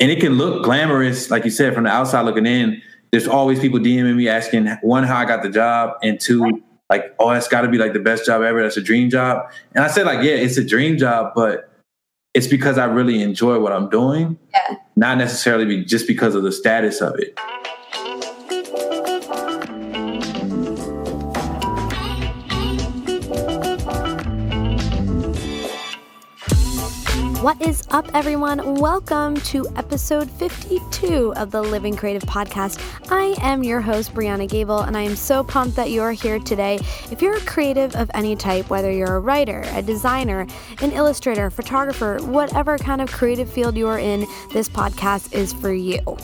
and it can look glamorous, like you said, from the outside looking in. There's always people DMing me asking one how I got the job, and two like oh that's got to be like the best job ever. That's a dream job. And I said like yeah, it's a dream job, but it's because I really enjoy what I'm doing, Yeah. not necessarily be just because of the status of it. What is up, everyone? Welcome to episode 52 of the Living Creative Podcast. I am your host, Brianna Gable, and I am so pumped that you are here today. If you're a creative of any type, whether you're a writer, a designer, an illustrator, photographer, whatever kind of creative field you are in, this podcast is for you.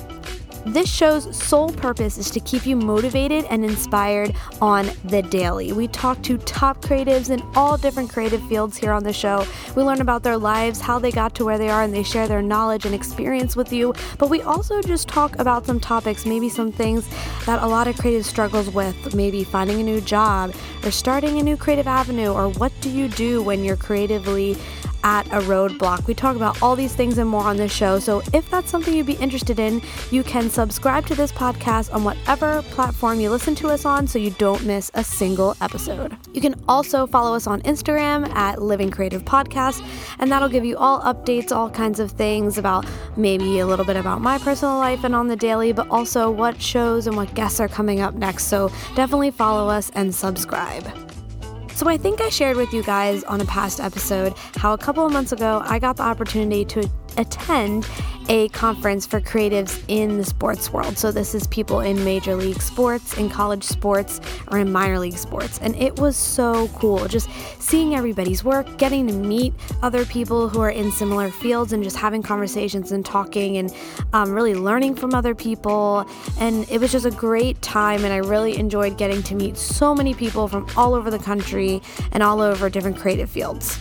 This show's sole purpose is to keep you motivated and inspired on the daily. We talk to top creatives in all different creative fields here on the show. We learn about their lives, how they got to where they are, and they share their knowledge and experience with you. But we also just talk about some topics, maybe some things that a lot of creatives struggles with, maybe finding a new job or starting a new creative avenue, or what do you do when you're creatively at a roadblock. We talk about all these things and more on this show. So if that's something you'd be interested in, you can subscribe to this podcast on whatever platform you listen to us on so you don't miss a single episode. You can also follow us on Instagram at Living Creative Podcast, and that'll give you all updates, all kinds of things about maybe a little bit about my personal life and on the daily, but also what shows and what guests are coming up next. So definitely follow us and subscribe. So, I think I shared with you guys on a past episode how a couple of months ago I got the opportunity to attend a conference for creatives in the sports world. So, this is people in major league sports, in college sports, or in minor league sports. And it was so cool just seeing everybody's work, getting to meet other people who are in similar fields, and just having conversations and talking and um, really learning from other people. And it was just a great time. And I really enjoyed getting to meet so many people from all over the country and all over different creative fields.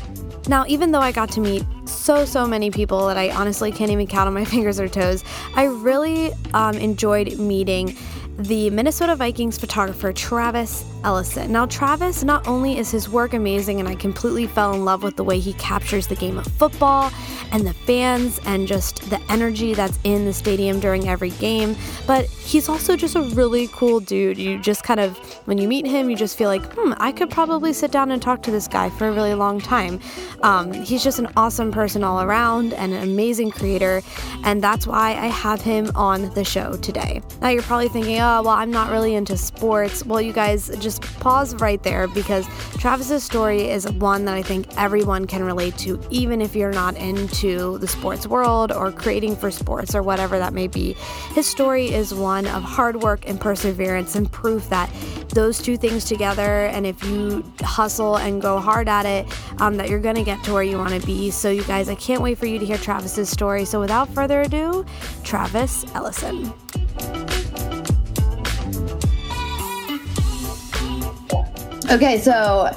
Now, even though I got to meet so, so many people that I honestly can't even count on my fingers or toes, I really um, enjoyed meeting the Minnesota Vikings photographer Travis Ellison. Now, Travis, not only is his work amazing, and I completely fell in love with the way he captures the game of football and the fans and just the energy that's in the stadium during every game, but he's also just a really cool dude. You just kind of, when you meet him, you just feel like, hmm, I could probably sit down and talk to this guy for a really long time. Um, he's just an awesome person all around and an amazing creator, and that's why I have him on the show today. Now, you're probably thinking, oh, well, I'm not really into sports. Well, you guys just pause right there because Travis's story is one that I think everyone can relate to, even if you're not into the sports world or creating for sports or whatever that may be. His story is one of hard work and perseverance and proof that those two things together, and if you hustle and go hard at it, um, that you're going to get to where you want to be. So, you guys, I can't wait for you to hear Travis's story. So, without further ado, Travis Ellison. Okay, so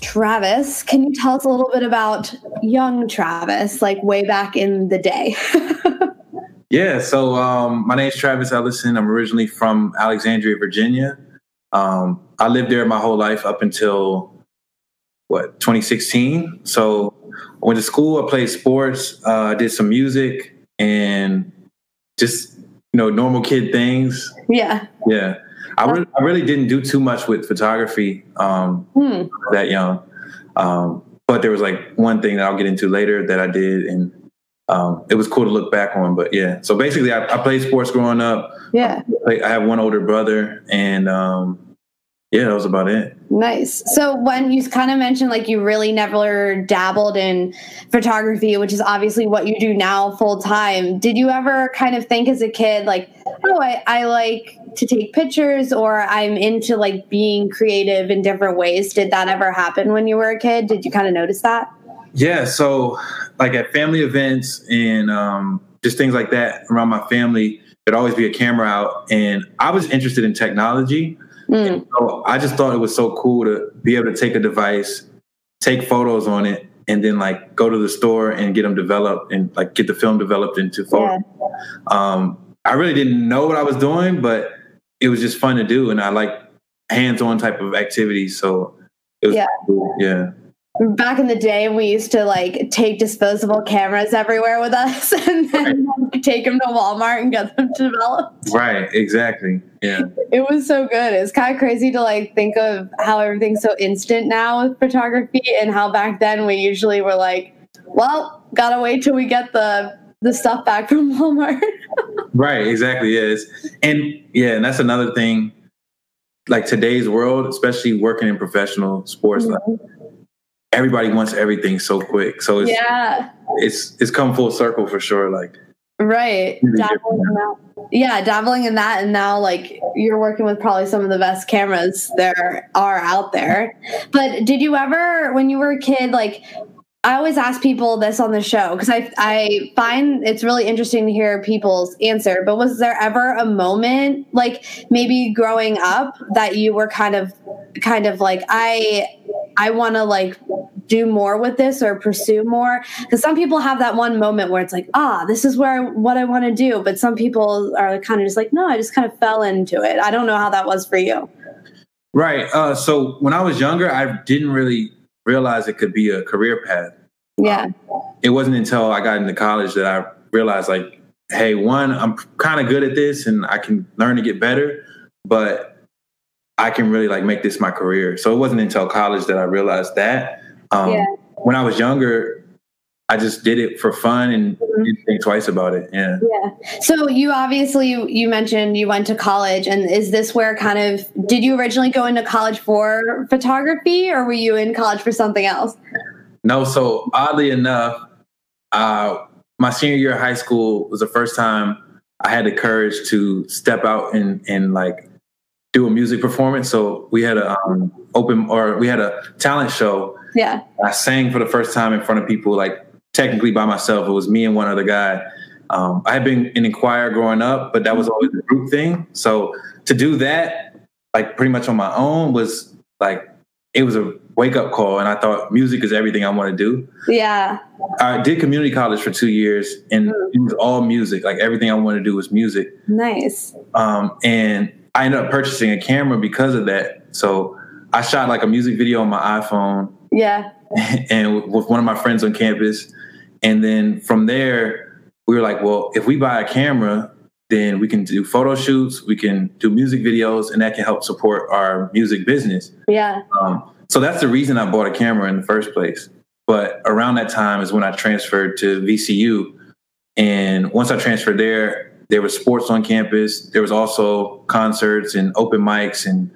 Travis, can you tell us a little bit about young Travis, like way back in the day? Yeah, so um, my name is Travis Ellison. I'm originally from Alexandria, Virginia. Um, I lived there my whole life up until what 2016. So I went to school. I played sports. Uh, I did some music and just you know normal kid things. yeah. Yeah, I really, I really didn't do too much with photography um, Hmm. that young. Um, but there was like one thing that I'll get into later that I did, and um, it was cool to look back on. But yeah, so basically, I, I played sports growing up. Yeah. I I have one older brother, and um, yeah, that was about it. Nice. So when you kind of mentioned like you really never dabbled in photography, which is obviously what you do now full time, did you ever kind of think as a kid like, oh, I, I like to take pictures or I'm into like being creative in different ways? Did that ever happen when you were a kid? Did you kind of notice that? Yeah, so like at family events and um, just things like that around my family, there'd always be a camera out, and I was interested in technology. Mm. So I just thought it was so cool to be able to take a device, take photos on it, and then like go to the store and get them developed and like get the film developed into photos. Um, I really didn't know what I was doing, but it was just fun to do, and I like hands-on type of activities. So it was Yeah. cool. yeah. Back in the day we used to like take disposable cameras everywhere with us and then right. take them to Walmart and get them developed. Right, exactly. Yeah. It was so good. It's kind of crazy to like think of how everything's so instant now with photography and how back then we usually were like, well, gotta wait till we get the the stuff back from Walmart. right, exactly. Yes. And yeah, and that's another thing like today's world, especially working in professional sports, mm-hmm. like, everybody wants everything so quick. So it's, yeah, it's it's come full circle for sure. Like right, dabbling in that. Yeah, dabbling in that, and now like you're working with probably some of the best cameras there are out there. But did you ever, when you were a kid, like I always ask people this on the show because I I find it's really interesting to hear people's answer. But was there ever a moment, like maybe growing up, that you were kind of kind of like I I want to like do more with this or pursue more? Because some people have that one moment where it's like, ah, this is where I, what I want to do. But some people are kind of just like, no, I just kind of fell into it. I don't know how that was for you. Right. Uh, so when I was younger, I didn't really realize it could be a career path. Yeah. Um, it wasn't until I got into college that I realized, like, hey, one, I'm kind of good at this and I can learn to get better, but I can really like make this my career. So it wasn't until college that I realized that. Um, yeah. When I was younger, I just did it for fun and mm-hmm. didn't think twice about it. Yeah. Yeah. So you obviously you mentioned you went to college, and is this where kind of did you originally go into college for photography, or were you in college for something else? No. So oddly enough, uh, my senior year of high school was the first time I had the courage to step out and and like do a music performance. So we had a um, open or we had a talent show. Yeah. I sang for the first time in front of people, like technically by myself. It was me and one other guy. Um, I had been in a choir growing up, but that was always a group thing. So to do that, like pretty much on my own, was like it was a wake up call. And I thought music is everything I want to do. Yeah. I did community college for two years, and mm. it was all music. Like everything I wanted to do was music. Nice. Um, and I ended up purchasing a camera because of that. So I shot like a music video on my iPhone. Yeah. And with one of my friends on campus. And then from there, we were like, well, if we buy a camera, then we can do photo shoots, we can do music videos, and that can help support our music business. Yeah. Um, so that's the reason I bought a camera in the first place. But around that time is when I transferred to VCU. And once I transferred there, there was sports on campus. There was also concerts and open mics and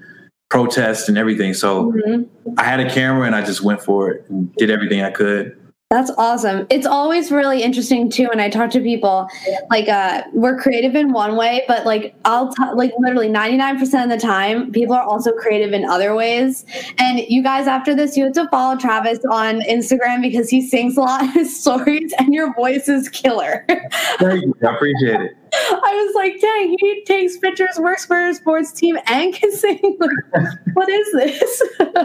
protests and everything. So mm-hmm. I had a camera and I just went for it and did everything I could. That's awesome. It's always really interesting too when I talk to people. Like, uh, we're creative in one way, but like, I'll t- like literally ninety nine percent of the time, people are also creative in other ways. And you guys, after this, you have to follow Travis on Instagram because he sings a lot of his stories, and your voice is killer. Thank you. I appreciate it. I was like, dang, he takes pictures, works for a sports team, and can sing. Like, what is this?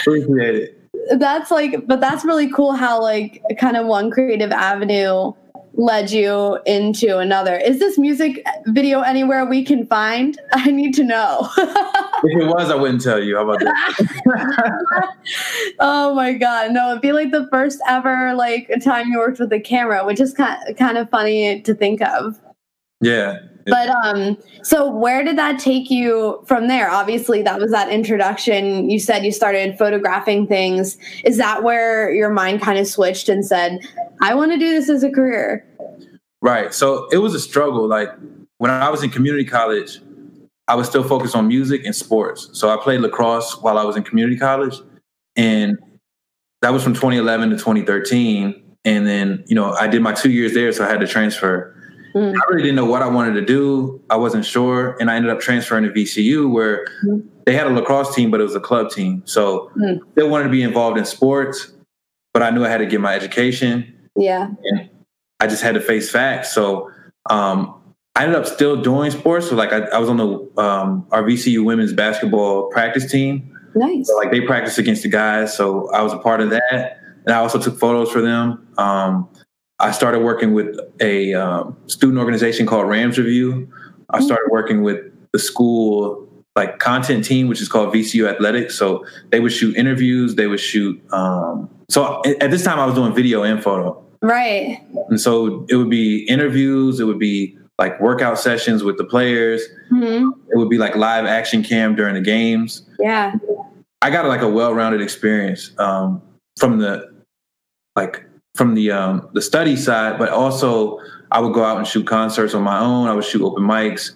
appreciate it that's like but that's really cool how like kind of one creative avenue led you into another. Is this music video anywhere we can find? I need to know. If it was i wouldn't tell you. How about that? Oh my god. No it'd be like the first ever like time you worked with a camera which is kind kind of funny to think of. Yeah but um so where did that take you from there? Obviously that was that introduction. You said you started photographing things. Is that where your mind kind of switched and said i want to do this as a career right so it was a struggle. Like when i was in community college i was still focused on music and sports. So i played lacrosse while i was in community college and that was from 2011 to 2013 and then you know i did my two years there so i had to transfer Mm. I really didn't know what I wanted to do. I wasn't sure. And I ended up transferring to VCU where mm. they had a lacrosse team, but it was a club team. So mm. they wanted to be involved in sports, but I knew I had to get my education. Yeah. And I just had to face facts. So um, I ended up still doing sports. So like I, I was on the um, our VCU women's basketball practice team. Nice. So like they practiced against the guys. So I was a part of that. And I also took photos for them. Um, I started working with a um, student organization called Rams Review. I mm-hmm. started working with the school like content team, which is called VCU Athletics. So they would shoot interviews, they would shoot. Um, so at this time, I was doing video and photo. Right. And so it would be interviews, it would be like workout sessions with the players. Mm-hmm. It would be like live action cam during the games. Yeah. I got like a well-rounded experience um, from the like from the um, the study side, but also I would go out and shoot concerts on my own. I would shoot open mics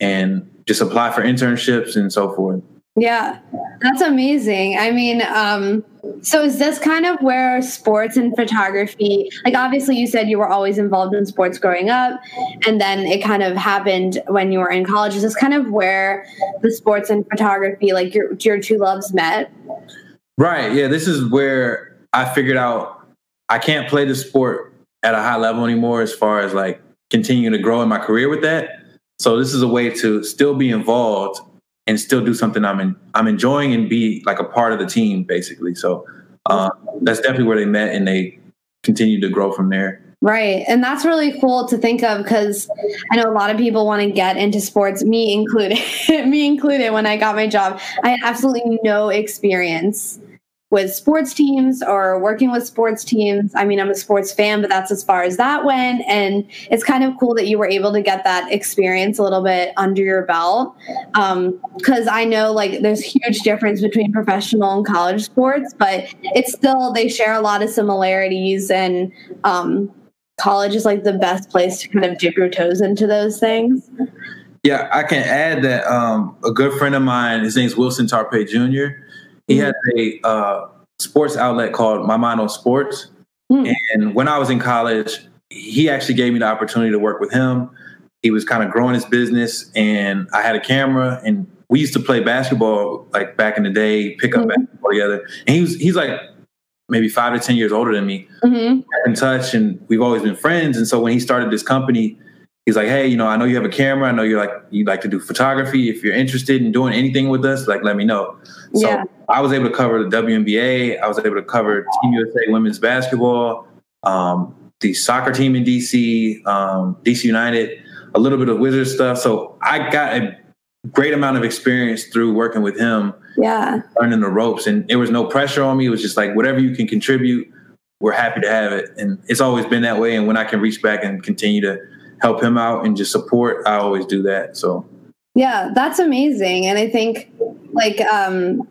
and just apply for internships and so forth. Yeah, that's amazing. I mean, um, so is this kind of where sports and photography, like obviously you said you were always involved in sports growing up, and then it kind of happened when you were in college. Is this kind of where the sports and photography, like your your two loves met? Right. Yeah. This is where I figured out I can't play the sport at a high level anymore as far as like continuing to grow in my career with that. So this is a way to still be involved and still do something I'm in, I'm enjoying and be like a part of the team basically. So uh, that's definitely where they met and they continue to grow from there. Right. And that's really cool to think of because I know a lot of people want to get into sports, me included, me included when I got my job. I had absolutely no experience with sports teams or working with sports teams. I mean, I'm a sports fan, but that's as far as that went. And it's kind of cool that you were able to get that experience a little bit under your belt. Because um, I know like there's huge difference between professional and college sports, but it's still, they share a lot of similarities. And um, college is like the best place to kind of dip your toes into those things. Yeah, I can add that um, a good friend of mine, his name's Wilson Tarpe Jr., he had a uh, sports outlet called My Mind on Sports. Mm. And when I was in college, he actually gave me the opportunity to work with him. He was kind of growing his business, and I had a camera, and we used to play basketball like back in the day, pick up mm basketball together. And he was he's like maybe five to ten years older than me. Mm-hmm. In touch, and we've always been friends. And so when he started this company, he's like, hey, you know, I know you have a camera. I know you're like you like to do photography. If you're interested in doing anything with us, like let me know. So yeah. I was able to cover the WNBA. I was able to cover Team USA women's basketball, um, the soccer team in DC, um, DC United, a little bit of Wizard stuff. So I got a great amount of experience through working with him. Yeah, learning the ropes, and there was no pressure on me. It was just like whatever you can contribute, we're happy to have it. And it's always been that way. And when I can reach back and continue to help him out and just support, I always do that. So yeah, that's amazing. And I think like um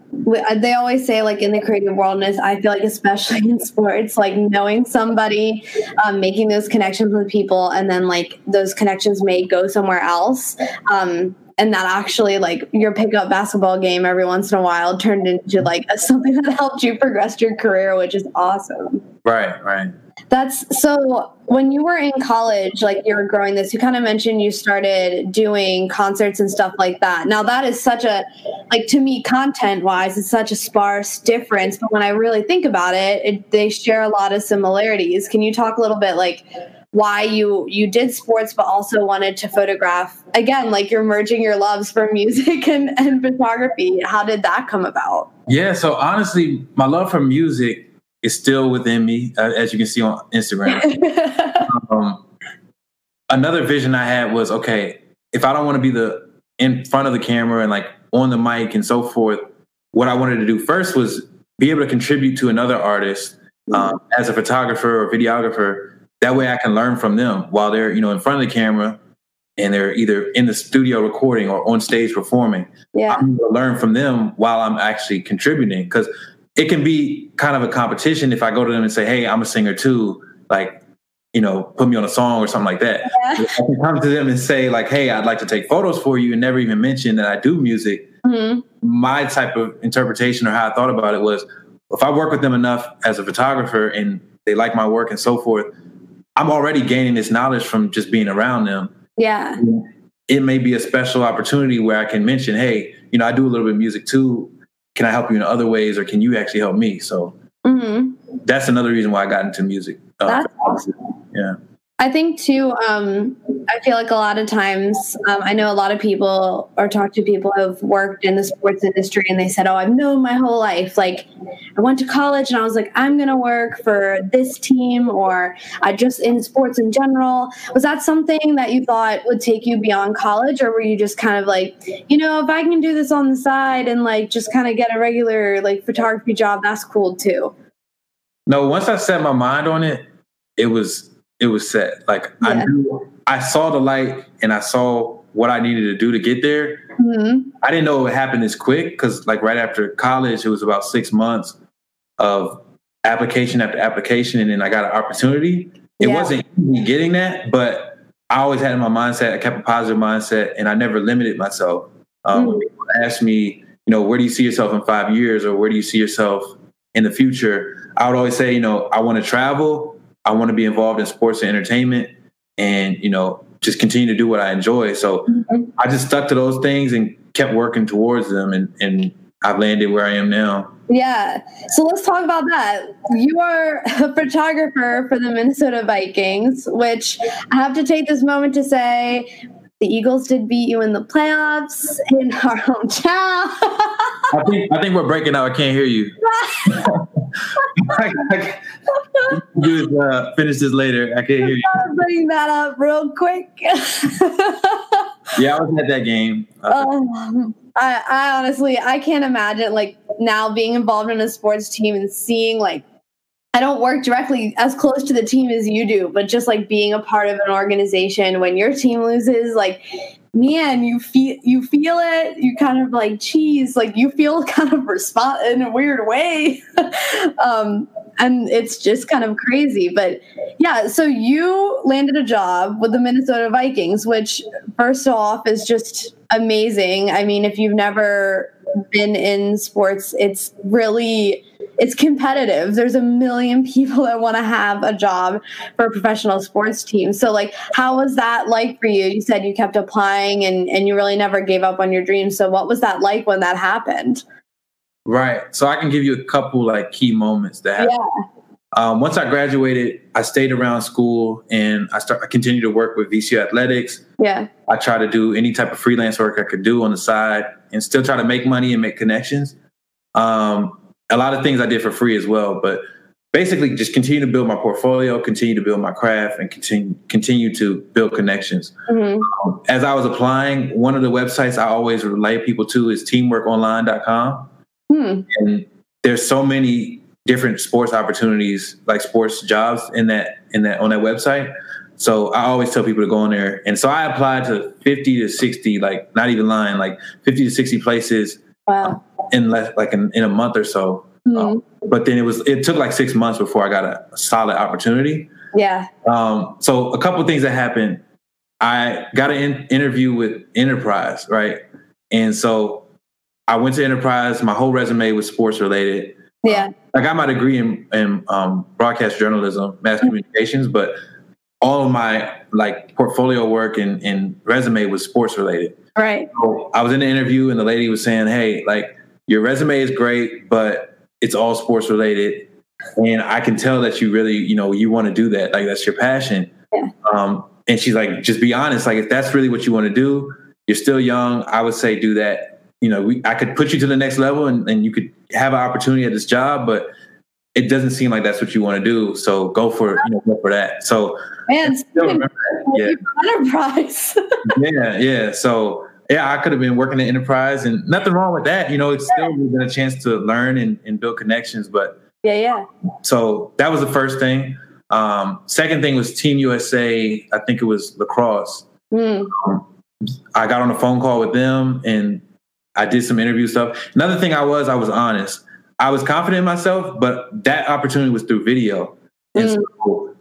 they always say like in the creative world and I feel like especially in sports like knowing somebody um, making those connections with people and then like those connections may go somewhere else um and that actually like your pickup basketball game every once in a while turned into like a, something that helped you progress your career which is awesome right right that's so when you were in college, like you were growing this, you kind of mentioned you started doing concerts and stuff like that. Now that is such a like to me content wise, it's such a sparse difference. But when I really think about it, it they share a lot of similarities. Can you talk a little bit like why you you did sports but also wanted to photograph again like you're merging your loves for music and, and photography how did that come about yeah so honestly my love for music is still within me, uh, as you can see on Instagram. um, another vision I had was okay, if I don't want to be the in front of the camera and like on the mic and so forth, what I wanted to do first was be able to contribute to another artist um, as a photographer or videographer. That way, I can learn from them while they're you know in front of the camera and they're either in the studio recording or on stage performing. Yeah. I'm to learn from them while I'm actually contributing because it can be kind of a competition if I go to them and say, "Hey, I'm a singer too," like you know, put me on a song or something like that. Yeah. I can come to them and say, like, "Hey, I'd like to take photos for you," and never even mention that I do music. Mm-hmm. My type of interpretation or how I thought about it was, if I work with them enough as a photographer and they like my work and so forth, I'm already gaining this knowledge from just being around them. Yeah. It may be a special opportunity where I can mention, hey, you know, I do a little bit of music too can I help you in other ways, or can you actually help me? So mm-hmm. that's another reason why I got into music. Uh, that's awesome. Yeah. I think too. Um, I feel like a lot of times, um, I know a lot of people or talk to people who have worked in the sports industry and they said, Oh, I've known my whole life. Like, I went to college and I was like, I'm going to work for this team or I just in sports in general. Was that something that you thought would take you beyond college or were you just kind of like, you know, if I can do this on the side and like just kind of get a regular like photography job, that's cool too? No, once I set my mind on it, it was it was set. Like yeah. I knew I saw the light and I saw what I needed to do to get there. Mm-hmm. I didn't know it would happen this quick because like right after college, it was about six months of application after application, and then I got an opportunity. It yeah. wasn't getting that, but I always had in my mindset. I kept a positive mindset, and I never limited myself. Um, mm-hmm. When people ask me, you know, where do you see yourself in five years, or where do you see yourself in the future? I would always say, you know, I want to travel I want to be involved in sports and entertainment and, you know, just continue to do what I enjoy. So mm-hmm. I just stuck to those things and kept working towards them and, and I've landed where I am now. Yeah. So let's talk about that. You are a photographer for the Minnesota Vikings, which I have to take this moment to say the Eagles did beat you in the playoffs in our hometown. I think I think we're breaking out. I can't hear you. just uh, finish this later. I can't hear you. Bring that up real quick. yeah, I was at that game. Um, I, I honestly I can't imagine like now being involved in a sports team and seeing like I don't work directly as close to the team as you do, but just like being a part of an organization when your team loses, like man, you feel you feel it. You kind of like cheese, like you feel kind of respond in a weird way, um, and it's just kind of crazy. But yeah, so you landed a job with the Minnesota Vikings, which first off is just amazing. I mean, if you've never been in sports, it's really it's competitive. There's a million people that want to have a job for a professional sports team. So like how was that like for you? You said you kept applying and and you really never gave up on your dreams. So what was that like when that happened? Right. So I can give you a couple like key moments that happened. Yeah. Um, once I graduated, I stayed around school and I start. I continued to work with VCU Athletics. Yeah, I try to do any type of freelance work I could do on the side and still try to make money and make connections. Um, a lot of things I did for free as well, but basically just continue to build my portfolio, continue to build my craft, and continue continue to build connections. Mm-hmm. Um, as I was applying, one of the websites I always relay people to is teamworkonline.com. Hmm. And there's so many different sports opportunities, like sports jobs in that in that on that website. So I always tell people to go in there. And so I applied to 50 to 60, like not even lying, like 50 to 60 places wow. In less, like in, in a month or so. Mm-hmm. Um, but then it was it took like six months before I got a, a solid opportunity. Yeah. Um, so a couple things that happened. I got an in- interview with Enterprise, right? And so I went to Enterprise. My whole resume was sports related. Yeah. Um, I got my degree in, in um, broadcast journalism, mass mm-hmm. communications, but all of my like portfolio work and, and resume was sports related. Right. So I was in the interview and the lady was saying, Hey, like your resume is great, but it's all sports related. And I can tell that you really, you know, you want to do that. Like that's your passion. Yeah. Um, and she's like, just be honest. Like if that's really what you want to do, you're still young. I would say do that. You know, we, I could put you to the next level and, and you could have an opportunity at this job, but it doesn't seem like that's what you want to do. So go for you know go for that. So man, yeah. enterprise. yeah, yeah. So yeah, I could have been working at enterprise, and nothing wrong with that. You know, it's still been a chance to learn and, and build connections. But yeah, yeah. So that was the first thing. Um, second thing was Team USA. I think it was lacrosse. Mm. Um, I got on a phone call with them, and I did some interview stuff. Another thing I was, I was honest. I was confident in myself, but that opportunity was through video. And mm. so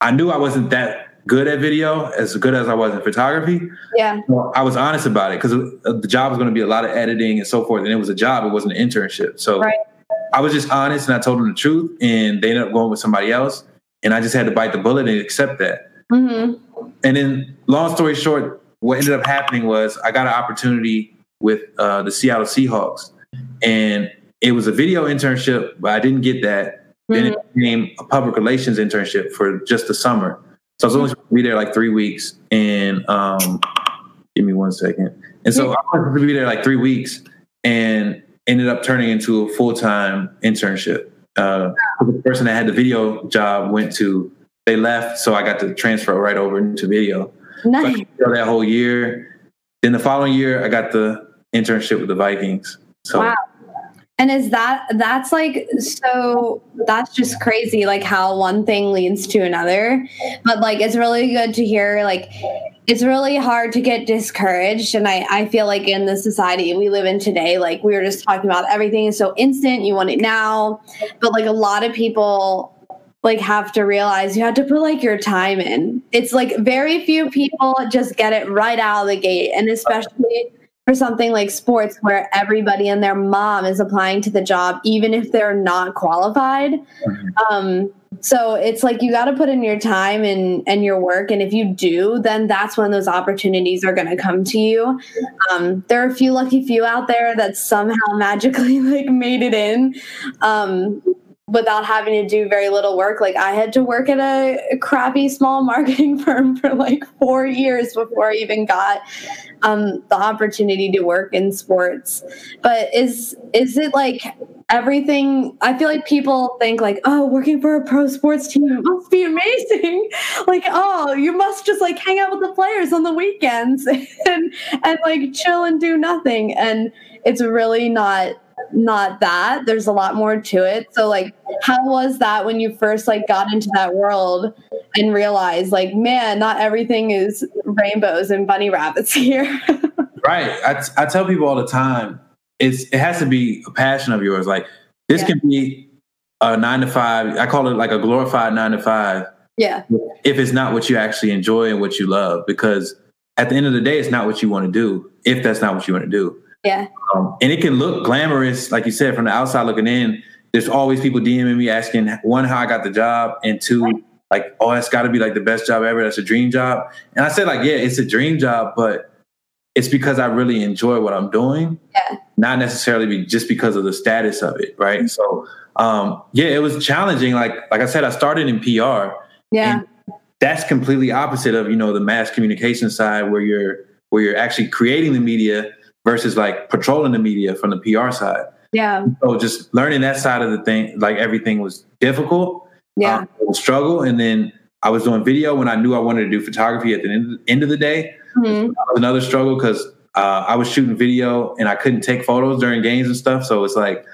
I knew I wasn't that good at video, as good as I was in photography. Yeah. So I was honest about it because the job was going to be a lot of editing and so forth. And it was a job, it wasn't an internship. So right. I was just honest and I told them the truth. And they ended up going with somebody else. And I just had to bite the bullet and accept that. Mm-hmm. And then, long story short, what ended up happening was I got an opportunity with uh, the Seattle Seahawks. And it was a video internship, but I didn't get that. Mm-hmm. Then it mm-hmm. became a public relations internship for just the summer. So I was only supposed to be there like three weeks, and um, give me one second. And so I was supposed to be there like three weeks, and ended up turning into a full time internship. Uh, the person that had the video job went to they left, so I got to transfer right over into video. Nice. So that whole year. Then the following year, I got the internship with the Vikings. So wow. And is that that's like so that's just crazy like how one thing leads to another. But like it's really good to hear like it's really hard to get discouraged and I, I feel like in the society we live in today like we were just talking about everything is so instant you want it now but like a lot of people like have to realize you have to put like your time in. It's like very few people just get it right out of the gate. And especially for something like sports where everybody and their mom is applying to the job, even if they're not qualified. Mm-hmm. Um, so it's like you got to put in your time and and your work and if you do then that's when those opportunities are going to come to you um, there are a few lucky few out there that somehow magically like made it in um, without having to do very little work. Like I had to work at a crappy small marketing firm for like four years before I even got um, the opportunity to work in sports. But is is it like everything? I feel like people think like, oh, working for a pro sports team must be amazing. like, oh, you must just like hang out with the players on the weekends and and like chill and do nothing. And it's really not not that. There's a lot more to it. So like how was that when you first like got into that world and realized like man not everything is rainbows and bunny rabbits here? Right. I, I tell people all the time it's it has to be a passion of yours. Like this yeah. can be a nine to five i call it like a glorified nine to five yeah. if it's not what you actually enjoy and what you love because at the end of the day it's not what you want to do if that's not what you want to do yeah. Um, and it can look glamorous, like you said, from the outside looking in. There's always people DMing me asking one how I got the job, and two like oh that's got to be like the best job ever. That's a dream job. And I said like yeah, it's a dream job, but it's because I really enjoy what I'm doing. Yeah. Not necessarily be just because of the status of it, right? Mm-hmm. So um, yeah, it was challenging. Like like I said, I started in PR. Yeah. that's completely opposite of you know the mass communication side where you're where you're actually creating the media versus like patrolling the media from the PR side. Yeah. So just learning that side of the thing, like everything was difficult. Yeah. Um, was struggle. And then I was doing video when I knew I wanted to do photography at the end, end of the day. Mm-hmm. was another struggle because uh, I was shooting video and I couldn't take photos during games and stuff. So it's like,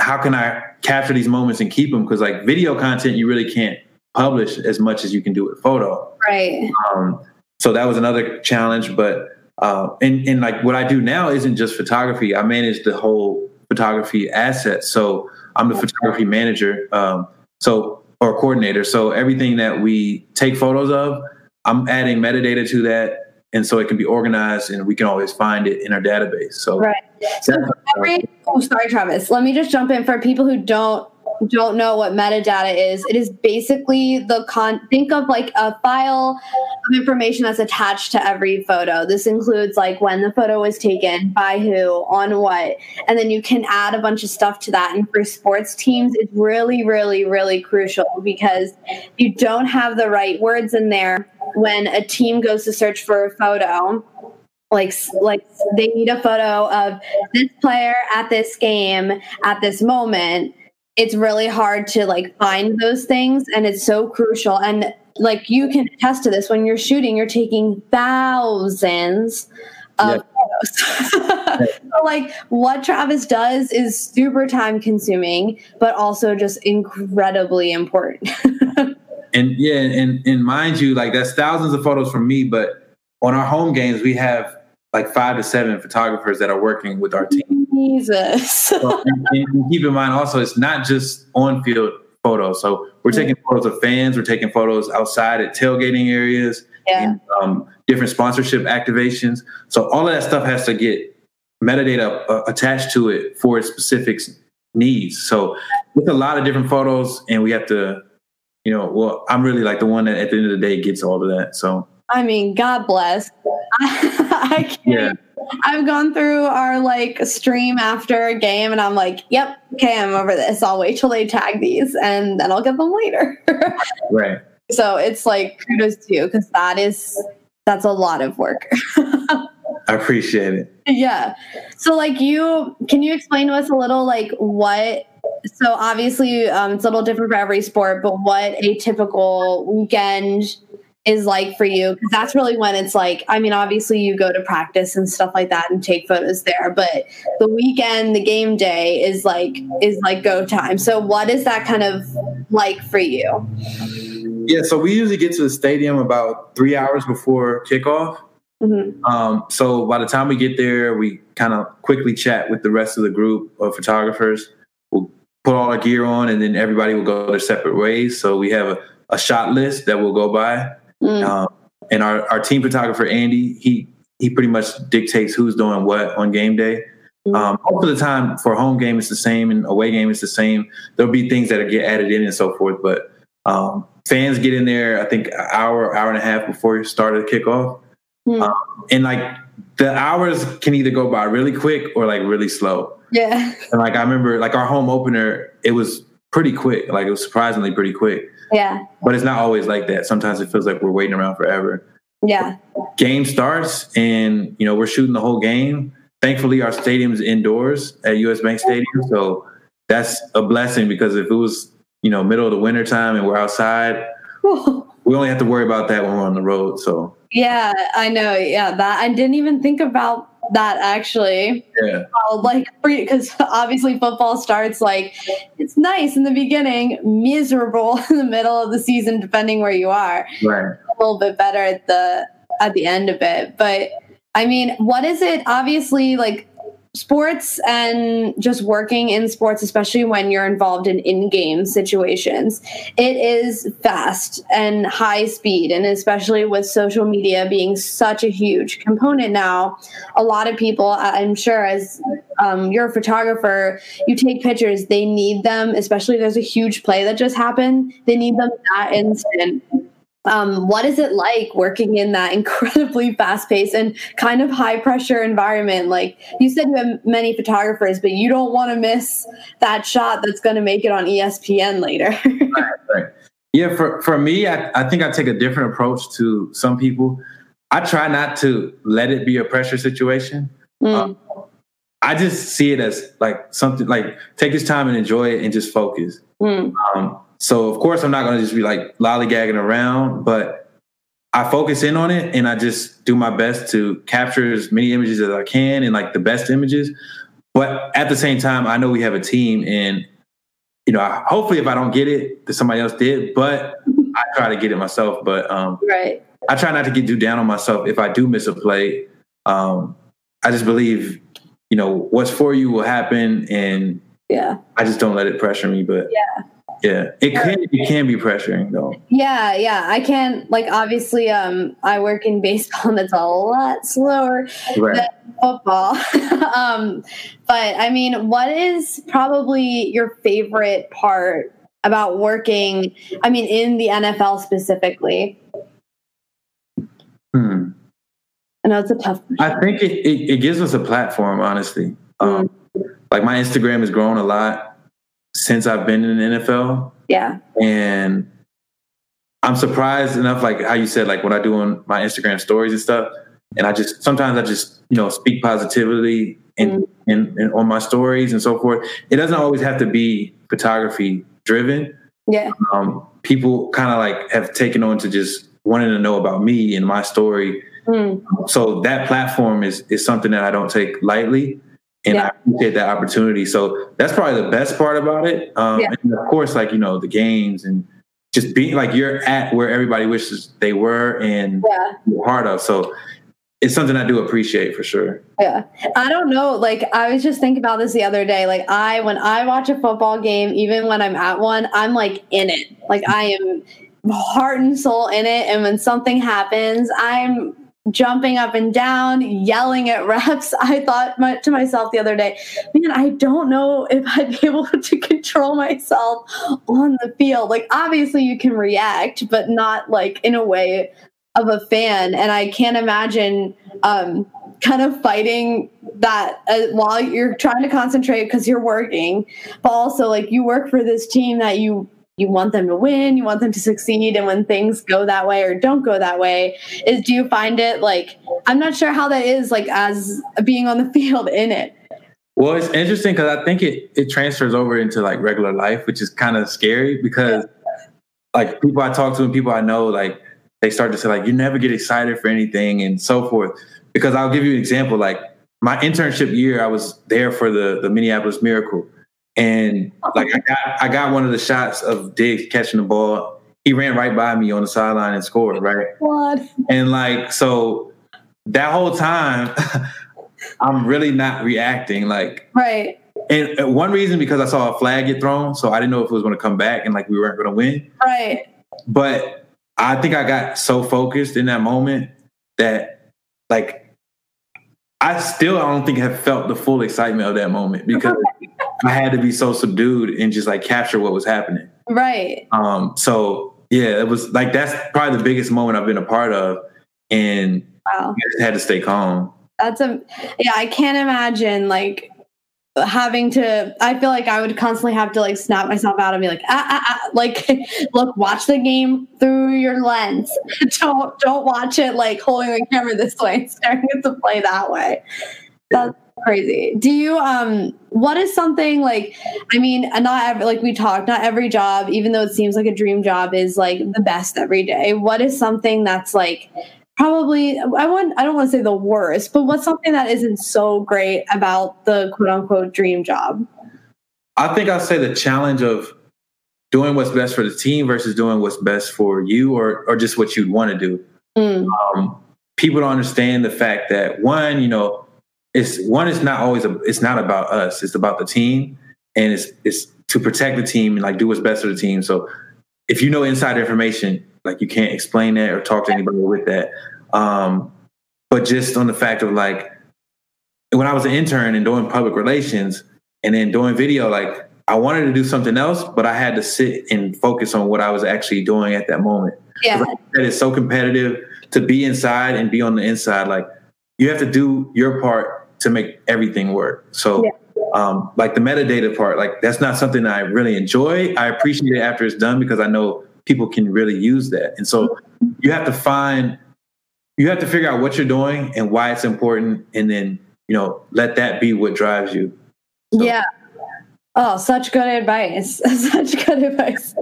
how can I capture these moments and keep them? Because like video content, you really can't publish as much as you can do with photo. Right. Um, so that was another challenge, but uh, and, and like what I do now isn't just photography. I manage the whole photography asset. So I'm the photography manager. Um, so or coordinator. So everything that we take photos of, I'm adding metadata to that, and so it can be organized, and we can always find it in our database. So right. So every, oh, sorry, Travis. Let me just jump in for people who don't don't know what metadata is, it is basically the con. Think of like a file of information that's attached to every photo. This includes like when the photo was taken, by who, on what, and then you can add a bunch of stuff to that. And for sports teams, it's really, really, really crucial because you don't have the right words in there when a team goes to search for a photo like like they need a photo of this player at this game at this moment it's really hard to like find those things and it's so crucial and like you can attest to this when you're shooting you're taking thousands of photos. So like what travis does is super time consuming but also just incredibly important. And yeah and and mind you like that's thousands of photos from me but on our home games we have like five to seven photographers that are working with our team. Jesus. so, and, and keep in mind also, it's not just on field photos. So we're taking photos of fans, we're taking photos outside at tailgating areas, yeah. and um, different sponsorship activations. So all of that stuff has to get metadata uh, attached to it for its specific needs. So with a lot of different photos, and we have to, you know, well, I'm really like the one that at the end of the day gets all of that. So I mean, God bless. I, can't. Yeah. I've gone through our like stream after a game and I'm like, yep, okay, I'm over this. I'll wait till they tag these and then I'll get them later. right. So it's like kudos to you because that is that's a lot of work. I appreciate it. Yeah. So like you can you explain to us a little like what so obviously um, it's a little different for every sport, but what a typical weekend is like for you because that's really when it's like i mean obviously you go to practice and stuff like that and take photos there but the weekend the game day is like is like go time. So what is that kind of like for you? Yeah so we usually get to the stadium about three hours before kickoff. Mm-hmm. um, so by the time we get there we kind of quickly chat with the rest of the group of photographers. We'll put all our gear on and then everybody will go their separate ways. So we have a, a shot list that we'll go by Mm. Um, and our, our team photographer Andy, he he pretty much dictates who's doing what on game day. Mm. Um, most of the time, for home game, it's the same, and away game, it's the same. There'll be things that get added in and so forth, but um, fans get in there. I think an hour, hour and a half before you start the kickoff, mm. um, and like the hours can either go by really quick or like really slow. Yeah. And like I remember, like our home opener, it was pretty quick. Like it was surprisingly pretty quick. Yeah. But it's not always like that. Sometimes it feels like we're waiting around forever. Yeah. Game starts and you know we're shooting the whole game. Thankfully, our stadium's indoors at US Bank Stadium, so that's a blessing because if it was you know middle of the winter time and we're outside, we only have to worry about that when we're on the road. So yeah, I know. Yeah, that I didn't even think about that actually. Yeah. Uh, like, because obviously football starts like it's nice in the beginning, miserable in the middle of the season, depending where you are. Right. A little bit better at the at the end of it, but I mean, what is it? Obviously, like sports and just working in sports, especially when you're involved in in game situations, it is fast and high speed. And especially with social media being such a huge component now, a lot of people, I'm sure, as um, you're a photographer, you take pictures, they need them, especially there's a huge play that just happened, they need them that instant um, what is it like working in that incredibly fast paced and kind of high pressure environment? Like you said, you have many photographers, but you don't want to miss that shot that's going to make it on ESPN later. right, right. Yeah, for, for me, I, I think I take a different approach to some people. I try not to let it be a pressure situation. Mm. Um, I just see it as like something like take this time and enjoy it and just focus. Mm. Um, so of course I'm not gonna just be like lollygagging around, but I focus in on it and I just do my best to capture as many images as I can and like the best images. But at the same time, I know we have a team and you know, hopefully if I don't get it, that somebody else did, but I try to get it myself. But um right. I try not to get too down on myself if I do miss a play. Um I just believe, you know, what's for you will happen and yeah. I just don't let it pressure me. But yeah yeah it can it can be pressuring though yeah yeah i can't like obviously um i work in baseball and it's a lot slower right. than football um but i mean what is probably your favorite part about working i mean in the nfl specifically hmm i know it's a tough question. i think it, it, it gives us a platform honestly um mm. like my instagram has grown a lot since I've been in the NFL. Yeah. And I'm surprised enough, like how you said, like what I do on my Instagram stories and stuff, and I just sometimes I just you know speak positively and, mm. in, in, on my stories and so forth. It doesn't always have to be photography driven. Yeah. Um, people kind of like have taken on to just wanting to know about me and my story. Mm. So that platform is is something that I don't take lightly and yeah. I appreciate that opportunity. So that's probably the best part about it. Um, yeah. And of course, like you know, the games and just being like you're at where everybody wishes they were and yeah. part of. So it's something I do appreciate for sure. Yeah. I don't know. Like I was just thinking about this the other day. Like I when I watch a football game, even when I'm at one, I'm like in it. Like I am heart and soul in it. And when something happens, I'm jumping up and down, yelling at reps. I thought my, to myself the other day, man, I don't know if I'd be able to control myself on the field. Like, obviously, you can react, but not like in a way of a fan. And I can't imagine um, kind of fighting that uh, while you're trying to concentrate because you're working, but also like you work for this team that you you want them to win, you want them to succeed, and when things go that way or don't go that way, is do you find it like I'm not sure how that is like as being on the field in it. Well, it's interesting because I think it it transfers over into like regular life, which is kind of scary because like people I talk to and people I know, like they start to say like you never get excited for anything and so forth. Because I'll give you an example, like my internship year, I was there for the the Minneapolis Miracle, and like I got I got one of the shots of Diggs catching the ball. He ran right by me on the sideline and scored, right? What? And like so that whole time I'm really not reacting like Right. and one reason because I saw a flag get thrown, so I didn't know if it was going to come back and like we weren't going to win. Right. But I think I got so focused in that moment that like I still I don't think have felt the full excitement of that moment because I had to be so subdued and just like capture what was happening. Right. Um so yeah, it was like that's probably the biggest moment I've been a part of and Wow. I just had to stay calm. That's a yeah, I can't imagine like having to I feel like I would constantly have to like snap myself out and be like ah, ah, ah. like look watch the game through your lens don't don't watch it like holding the camera this way staring at the play that way that's crazy do you um what is something like I mean not every like we talked not every job even though it seems like a dream job is like the best every day what is something that's like probably I want I don't want to say the worst, but what's something that isn't so great about the quote unquote dream job? I think I'll say the challenge of doing what's best for the team versus doing what's best for you or or just what you'd want to do. Mm. Um, people don't understand the fact that one, you know, it's one is not always a, it's not about us. It's about the team, and it's it's to protect the team and like do what's best for the team. So if you know inside information, like you can't explain that or talk to anybody with that. Um, but just on the fact of like when I was an intern and doing public relations and then doing video, like I wanted to do something else, but I had to sit and focus on what I was actually doing at that moment. Yeah. That is so competitive to be inside and be on the inside. Like you have to do your part to make everything work. So Yeah. um, like the metadata part, like that's not something I really enjoy. I appreciate it after it's done because I know people can really use that. And so you have to find, you have to figure out what you're doing and why it's important, and then you know let that be what drives you. So- Yeah. Oh, such good advice. such good advice.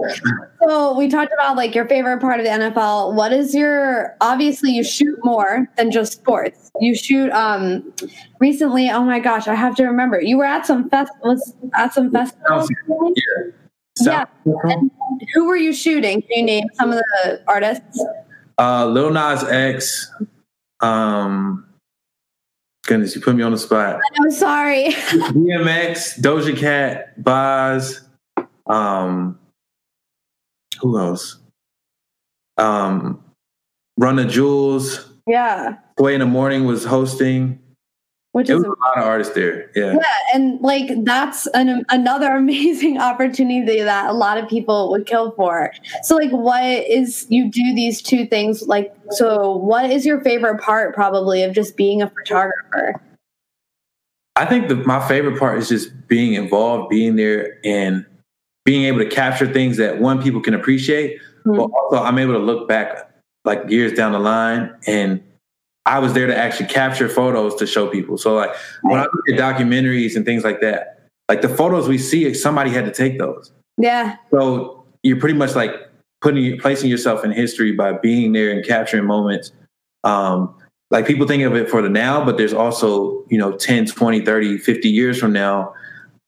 So we talked about like your favorite part of the NFL. What is your obviously you shoot more than just sports. You shoot um recently, oh my gosh, I have to remember. You were at some fest was at some festivals. Yeah. So, Yeah. And who were you shooting? Can you name some of the artists? uh, Lil Nas X. Um, goodness, you put me on the spot. I'm sorry. DMX, Doja Cat, Boz. Um, who else? Um, Run the Jewels. yeah. Sway in the Morning was hosting. Which It is was a lot of artists there. Yeah. Yeah, and like that's an another amazing opportunity that a lot of people would kill for. So like what is you do these two things like so what is your favorite part probably of just being a photographer? I think the, my favorite part is just being involved, being there, and being able to capture things that one people can appreciate, but Mhm. also I'm able to look back like years down the line, and I was there to actually capture photos to show people. So like when I look at documentaries and things like that, like the photos we see, somebody had to take those. Yeah. So you're pretty much like putting placing yourself in history by being there and capturing moments. Um, like people think of it for the now, but there's also, you know, 10, 20, 30, 50 years from now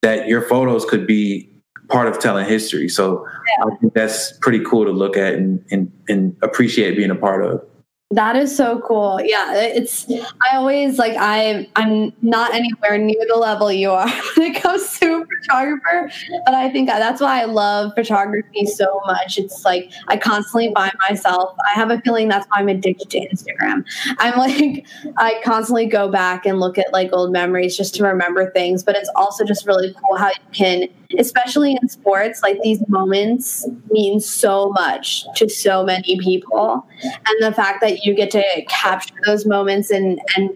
that your photos could be part of telling history. So I think that's pretty cool to look at and, and, and appreciate being a part of. That is so cool. Yeah, it's I always like I I'm not anywhere near the level you are when it comes to photographer, but I think that's why I love photography so much. It's like I constantly find myself. I have a feeling that's why I'm addicted to Instagram. I'm like I constantly go back and look at like old memories just to remember things, but it's also just really cool how you can especially in sports like these moments mean so much to so many people and the fact that you get to capture those moments and and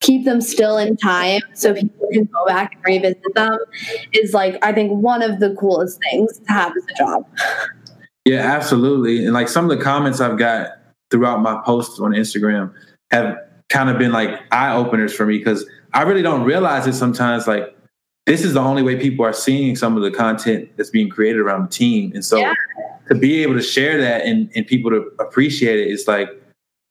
keep them still in time so people can go back and revisit them is like I think one of the coolest things to have as a job. Yeah, absolutely. And like some of the comments I've got throughout my posts on Instagram have kind of been like eye openers for me because I really don't realize it sometimes. Like this is the only way people are seeing some of the content that's being created around the team, and so yeah. to be able to share that and, and people to appreciate it, it's like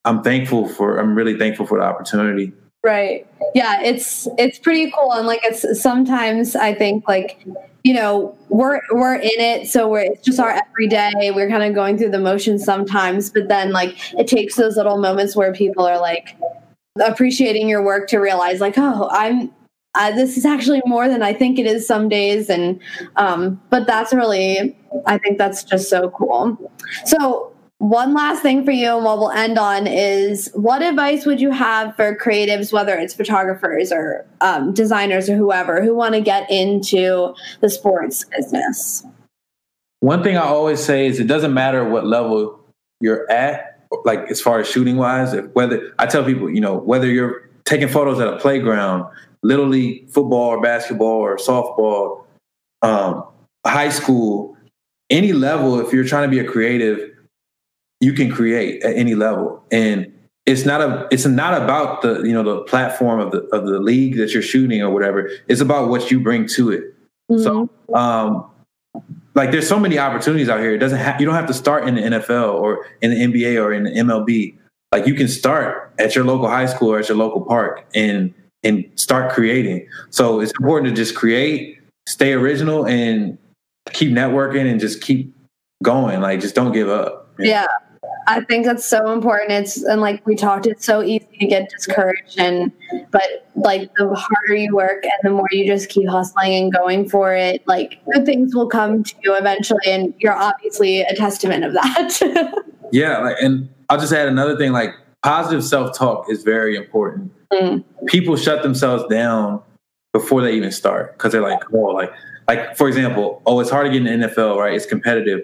I'm thankful for. I'm really thankful for the opportunity. Right. Yeah, it's it's pretty cool and like it's sometimes I think like you know, we're we're in it so we're it's just our everyday. We're kind of going through the motions sometimes, but then like it takes those little moments where people are like appreciating your work to realize like, "Oh, I'm uh, this is actually more than I think it is some days. And, um, but that's really, I think that's just so cool. So one last thing for you and what we'll end on is what advice would you have for creatives whether it's photographers or um, designers or whoever who want to get into the sports business one thing i always say is it doesn't matter what level you're at like as far as shooting wise whether i tell people you know whether you're taking photos at a playground little league football or basketball or softball um, high school any level if you're trying to be a creative you can create at any level. And it's not a it's not about the you know the platform of the of the league that you're shooting or whatever. It's about what you bring to it. Mm-hmm. so um like there's so many opportunities out here. It doesn't have you don't have to start in the NFL or in the NBA or in the MLB like you can start at your local high school or at your local park. And and start creating so it's important to just create stay original and keep networking and just keep going like just don't give up yeah I think that's so important. It's and like we talked, it's so easy to get discouraged and but like the harder you work and the more you just keep hustling and going for it, like good things will come to you eventually and you're obviously a testament of that. yeah, like and I'll just add another thing, like positive self-talk is very important. Mm. People shut themselves down before they even start because they're like, oh, like like for example, oh, it's hard to get in the NFL, right? It's competitive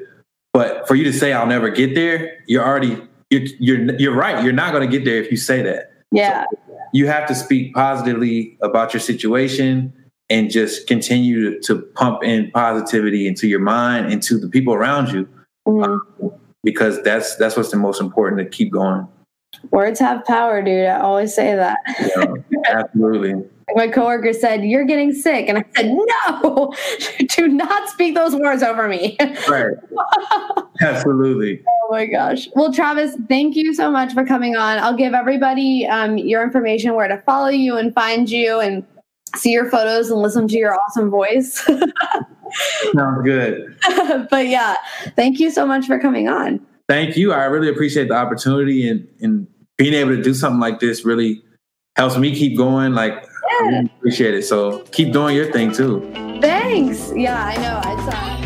but for you to say I'll never get there, you're already you're you're you're right. You're not going to get there if you say that. Yeah. So you have to speak positively about your situation and just continue to, to pump in positivity into your mind into the people around you mm-hmm. um, because that's that's what's the most important to keep going. Words have power, dude. I always say that. Yeah, absolutely my coworker said, You're getting sick. And I said, No, do not speak those words over me. Right. Absolutely. oh my gosh. Well, Travis, thank you so much for coming on. I'll give everybody um, your information, where to follow you and find you and see your photos and listen to your awesome voice. Sounds good. but yeah, thank you so much for coming on. Thank you. I really appreciate the opportunity and, and being able to do something like this really helps me keep going. Like yeah. I really appreciate it. So keep doing your thing too. Thanks. Yeah, I know. I saw.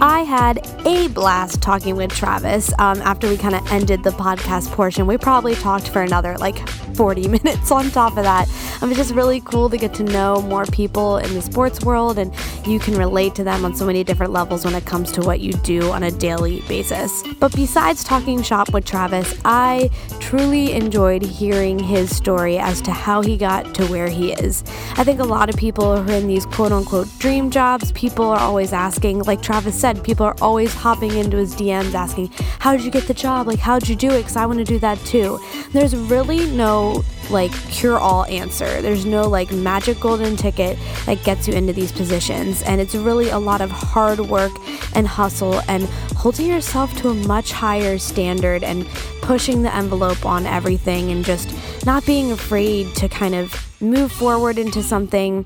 I had a blast talking with Travis um, after we kind of ended the podcast portion. We probably talked for another like 40 minutes on top of that. Um, it's just really cool to get to know more people in the sports world and you can relate to them on so many different levels when it comes to what you do on a daily basis. But besides talking shop with Travis, I truly enjoyed hearing his story as to how he got to where he is. I think a lot of people who are in these quote unquote dream jobs, people are always asking, like Travis said, people are always hopping into his DMs asking, How did you get the job? Like, how'd you do it? Because I want to do that too. There's really no like cure all answer. There's no like magic golden ticket that gets you into these positions. And it's really a lot of hard work and hustle and holding yourself to a much higher standard and pushing the envelope on everything and just not being afraid to kind of move forward into something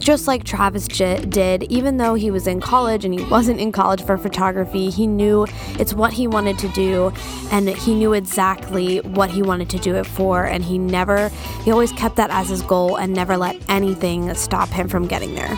just like Travis did, even though he was in college and he wasn't in college for photography, he knew it's what he wanted to do and he knew exactly what he wanted to do it for. And he never, he always kept that as his goal and never let anything stop him from getting there.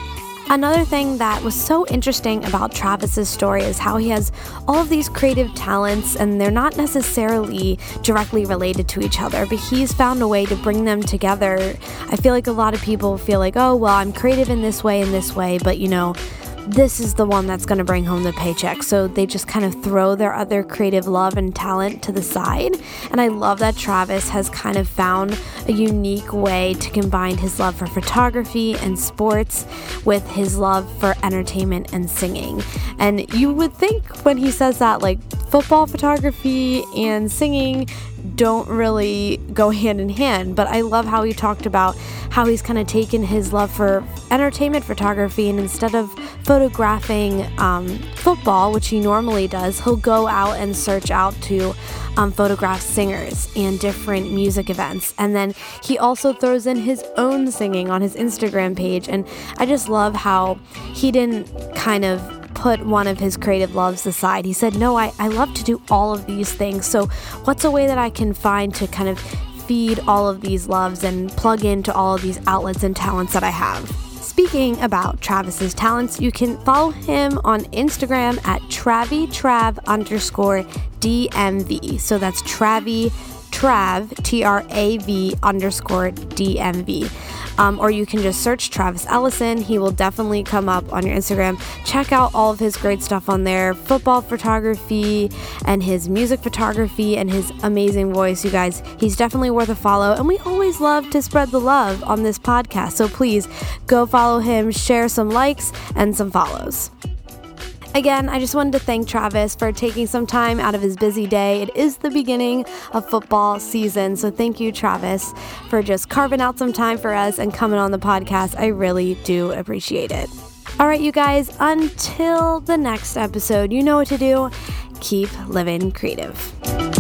Another thing that was so interesting about Travis's story is how he has all of these creative talents and they're not necessarily directly related to each other, but he's found a way to bring them together. I feel like a lot of people feel like, oh, well, I'm creative in this way, in this way, but you know, this is the one that's going to bring home the paycheck. So they just kind of throw their other creative love and talent to the side. And I love that Travis has kind of found a unique way to combine his love for photography and sports with his love for entertainment and singing. And you would think when he says that, like football photography and singing don't really go hand in hand. But I love how he talked about how he's kind of taken his love for entertainment photography and instead of photographing um, football, which he normally does, he'll go out and search out to um, photograph singers and different music events. And then he also throws in his own singing on his Instagram page. And I just love how he didn't kind of put one of his creative loves aside. He said, No, I, I love to do all of these things. So, what's a way that I can find to kind of feed all of these loves and plug into all of these outlets and talents that I have? Speaking about Travis's talents, you can follow him on Instagram at TraviTrav underscore DMV. So that's Travi Trav, T R A V underscore DMV um, or you can just search Travis Ellison. He will definitely come up on your Instagram. Check out all of his great stuff on there football photography and his music photography and his amazing voice, you guys. He's definitely worth a follow. And we always love to spread the love on this podcast. So please go follow him, share some likes and some follows. Again, I just wanted to thank Travis for taking some time out of his busy day. It is the beginning of football season, so thank you, Travis, for just carving out some time for us and coming on the podcast. I really do appreciate it. All right, you guys, until the next episode, you know what to do. Keep living creative.